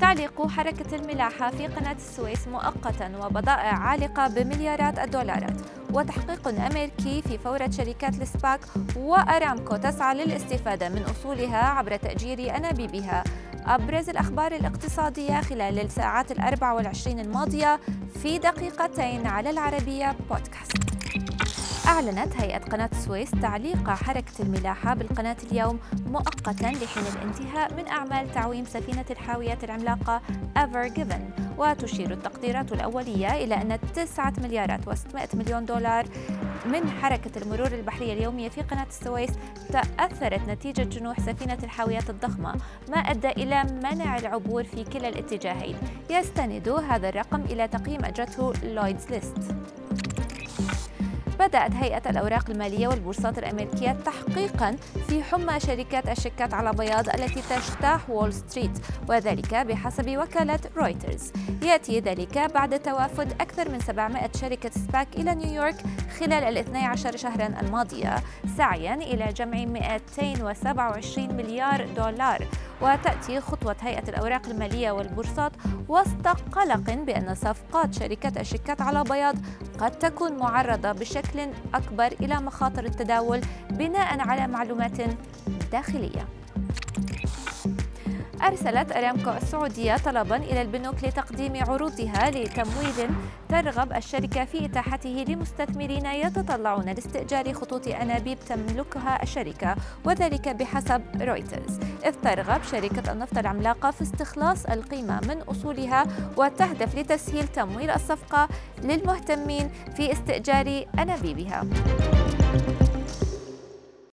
تعليق حركة الملاحة في قناة السويس مؤقتا وبضائع عالقة بمليارات الدولارات. وتحقيق أمريكي في فورة شركات السباك وأرامكو تسعى للاستفادة من أصولها عبر تأجير أنابيبها. أبرز الأخبار الاقتصادية خلال الساعات الأربع والعشرين الماضية في دقيقتين على العربية بودكاست. أعلنت هيئة قناة السويس تعليق حركة الملاحة بالقناة اليوم مؤقتا لحين الانتهاء من أعمال تعويم سفينة الحاويات العملاقة Ever Given. وتشير التقديرات الأولية إلى أن 9 مليارات و600 مليون دولار من حركة المرور البحرية اليومية في قناة السويس تأثرت نتيجة جنوح سفينة الحاويات الضخمة ما أدى إلى منع العبور في كلا الاتجاهين. يستند هذا الرقم إلى تقييم أجرته لويدز ليست بدأت هيئة الأوراق المالية والبورصات الأمريكية تحقيقا في حمى شركات الشيكات على بياض التي تجتاح وول ستريت وذلك بحسب وكالة رويترز. يأتي ذلك بعد توافد أكثر من 700 شركة SPAC إلى نيويورك خلال ال 12 شهرا الماضية سعيا إلى جمع 227 مليار دولار. وتأتي خطوة هيئة الأوراق المالية والبورصات وسط قلق بأن صفقات شركات الشيكات على بياض قد تكون معرضة بشكل أكبر إلى مخاطر التداول بناء على معلومات داخلية. أرسلت أرامكو السعودية طلبا إلى البنوك لتقديم عروضها لتمويل ترغب الشركة في إتاحته لمستثمرين يتطلعون لاستئجار خطوط أنابيب تملكها الشركة وذلك بحسب رويترز. إذ ترغب شركة النفط العملاقة في استخلاص القيمة من أصولها وتهدف لتسهيل تمويل الصفقة للمهتمين في استئجار أنابيبها.